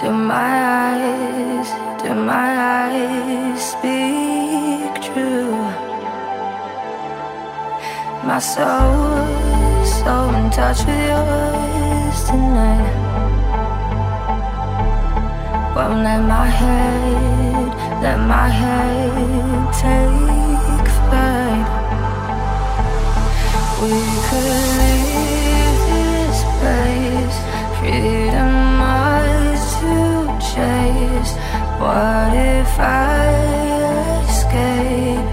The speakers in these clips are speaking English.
Do my eyes, do my eyes speak true? My soul, so in touch with yours tonight. Won't let my head, let my head take flight. We could leave this place, freedom chase. What if I escape?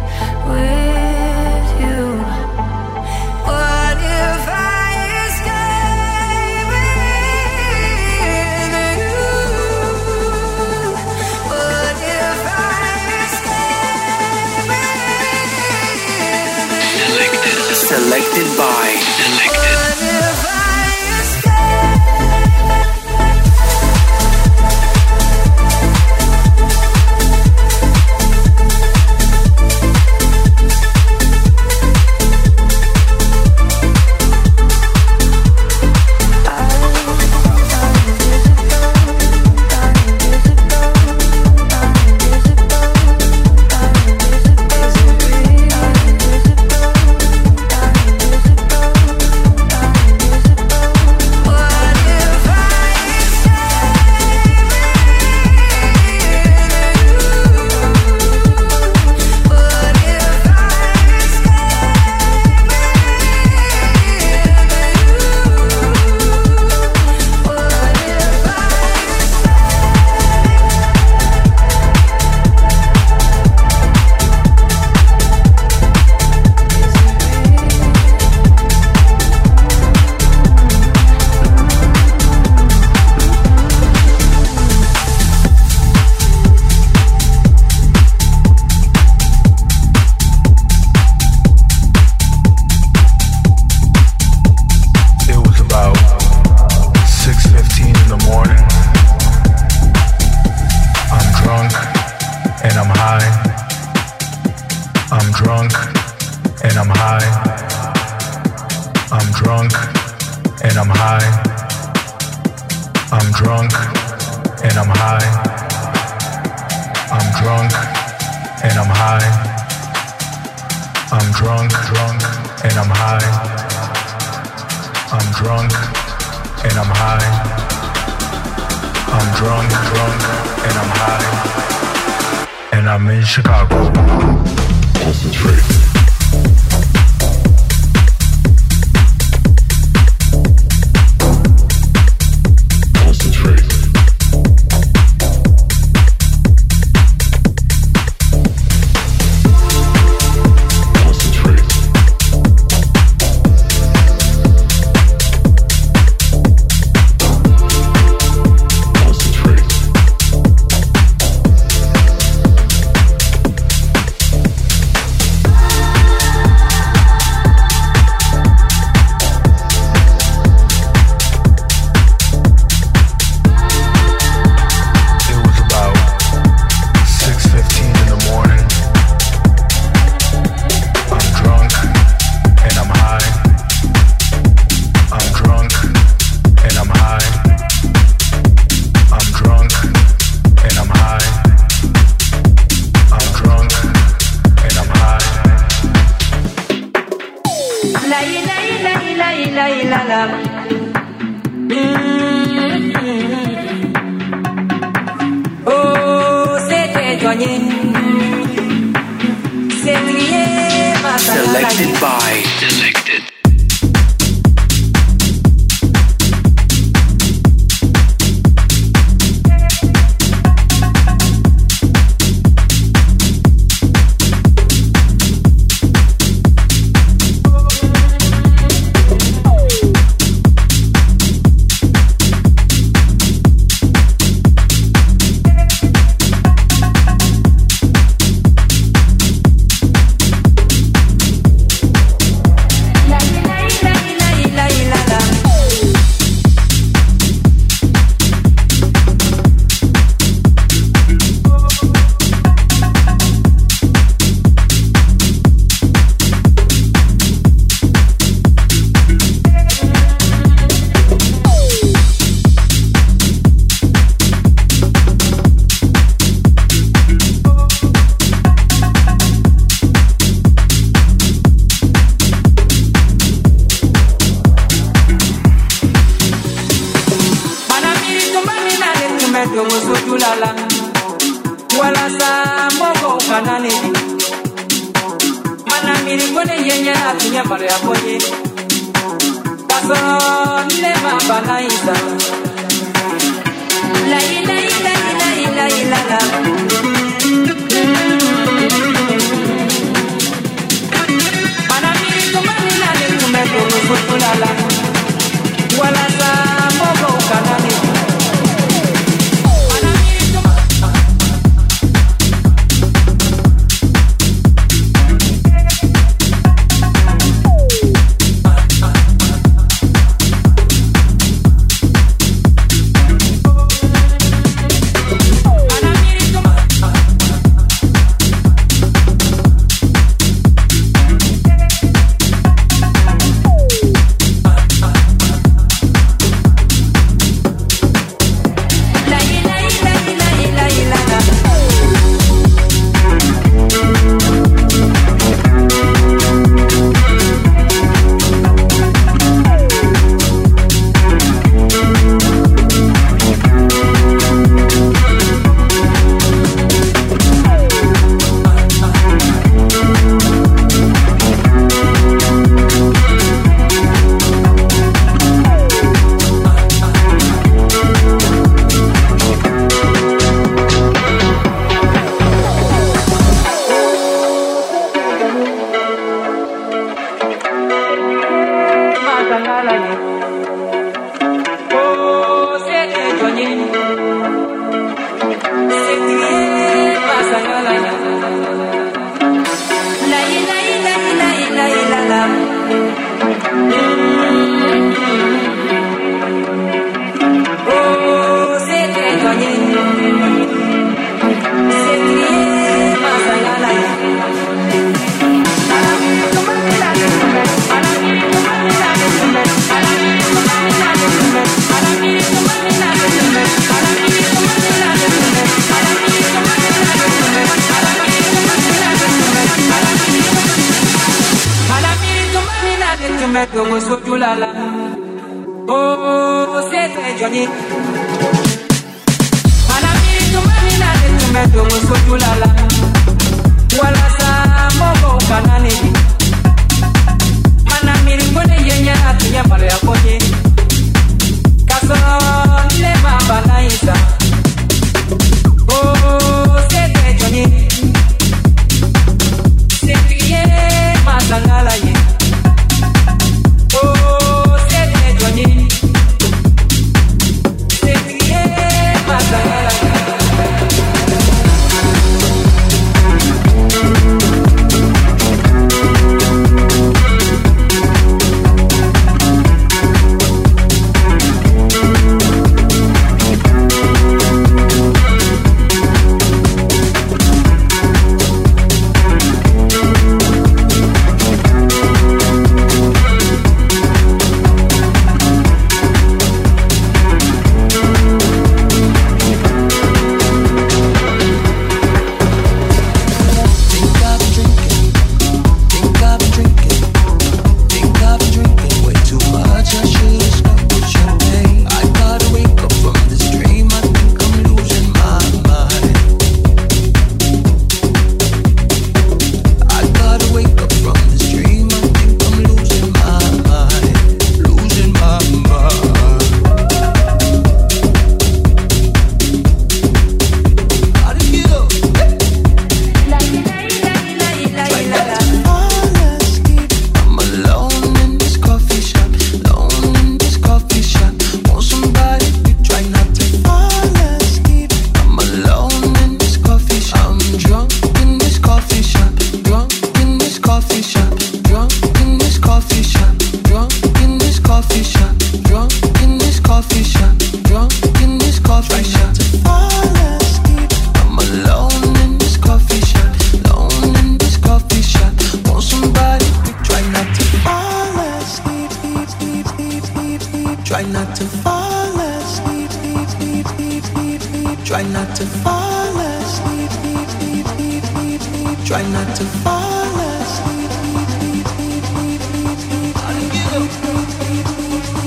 Try not to fall asleep, sleep, sleep, sleep, sleep, sleep. Try not to fall asleep, sleep, sleep, sleep, sleep, sleep, sleep. sleep, sleep, sleep,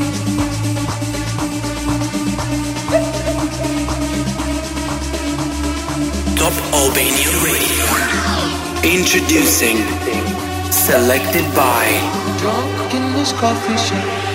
sleep, sleep, sleep, sleep. Top Albania Radio. Introducing. Selected by. Drunk in this coffee shop.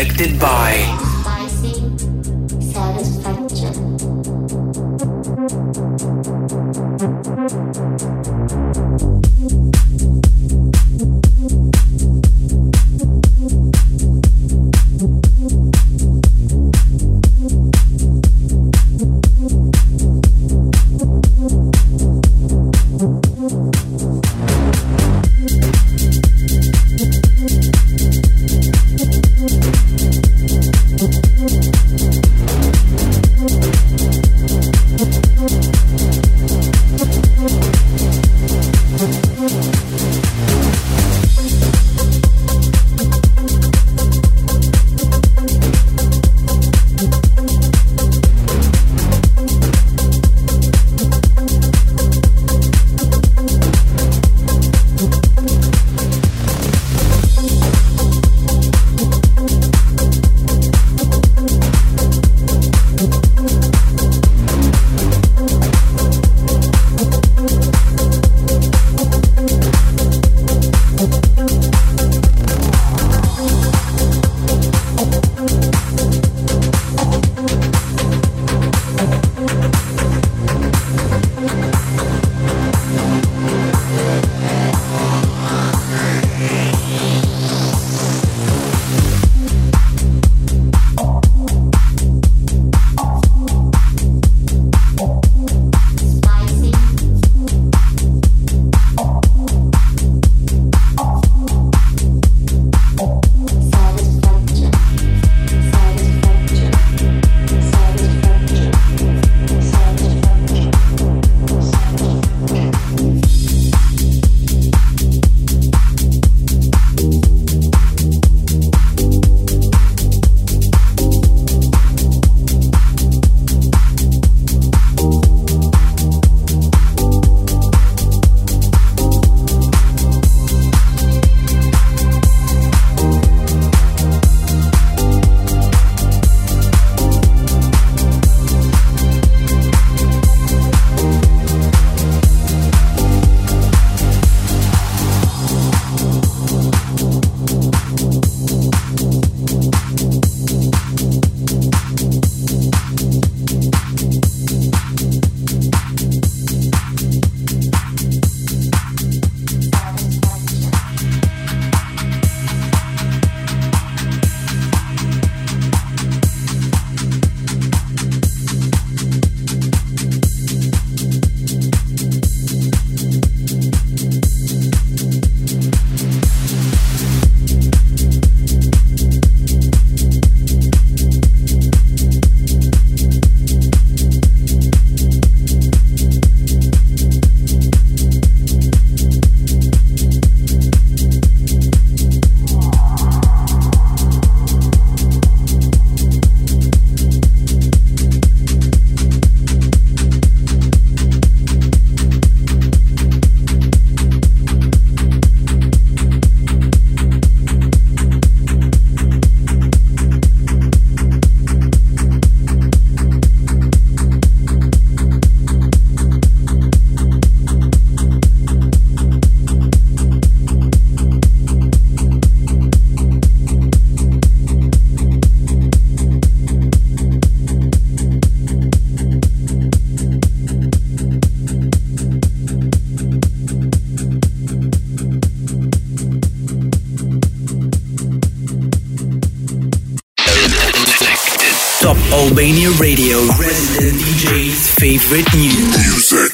Selected by Radio, resident DJ's favorite music.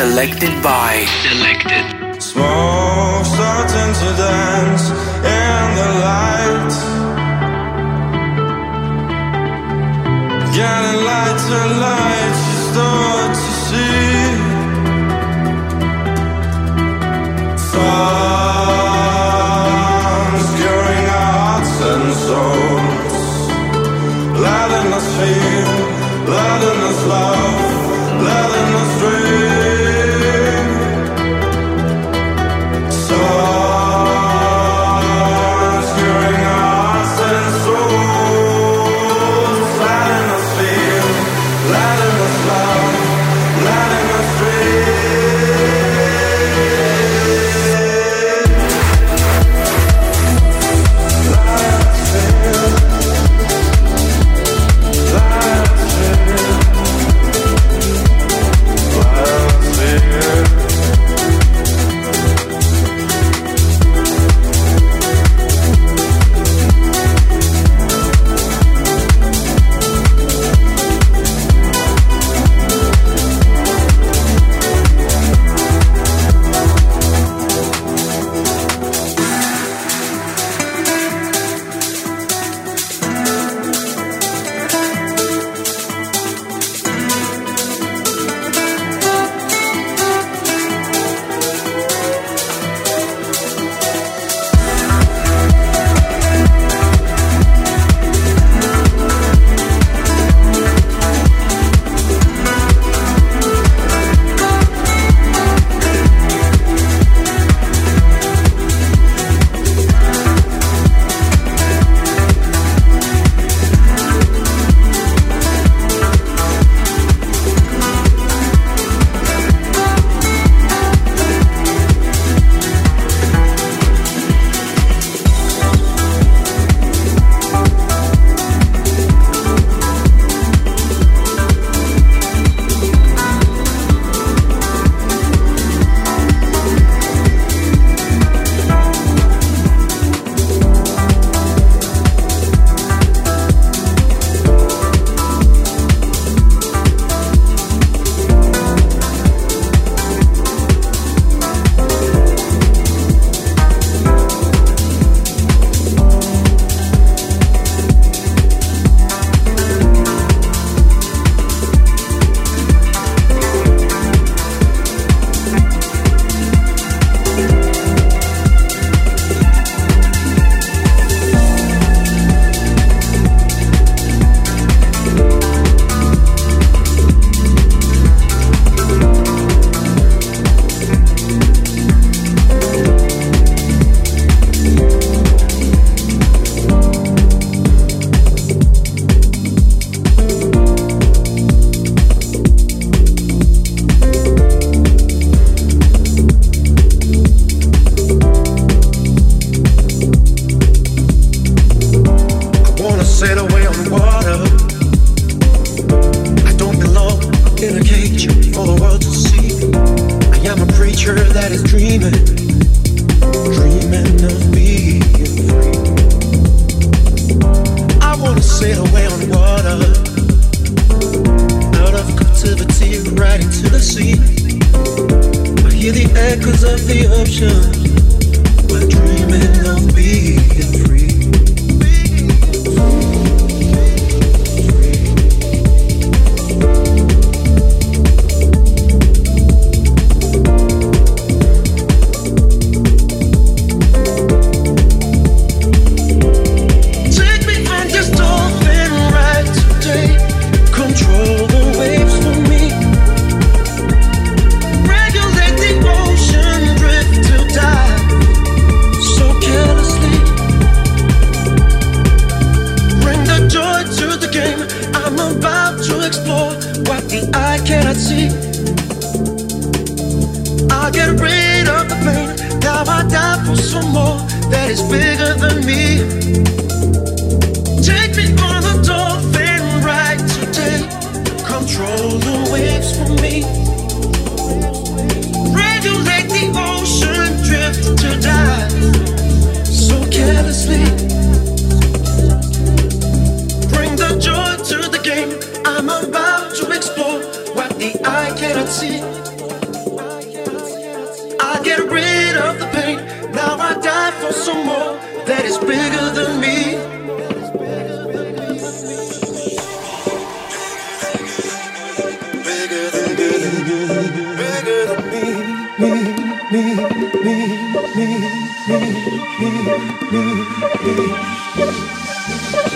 Selected by. Selected. Smoke starting to dance in the light. Getting lighter, light, you start to see. Songs curing our hearts and souls. Letting us feel, letting us love,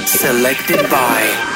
Selected by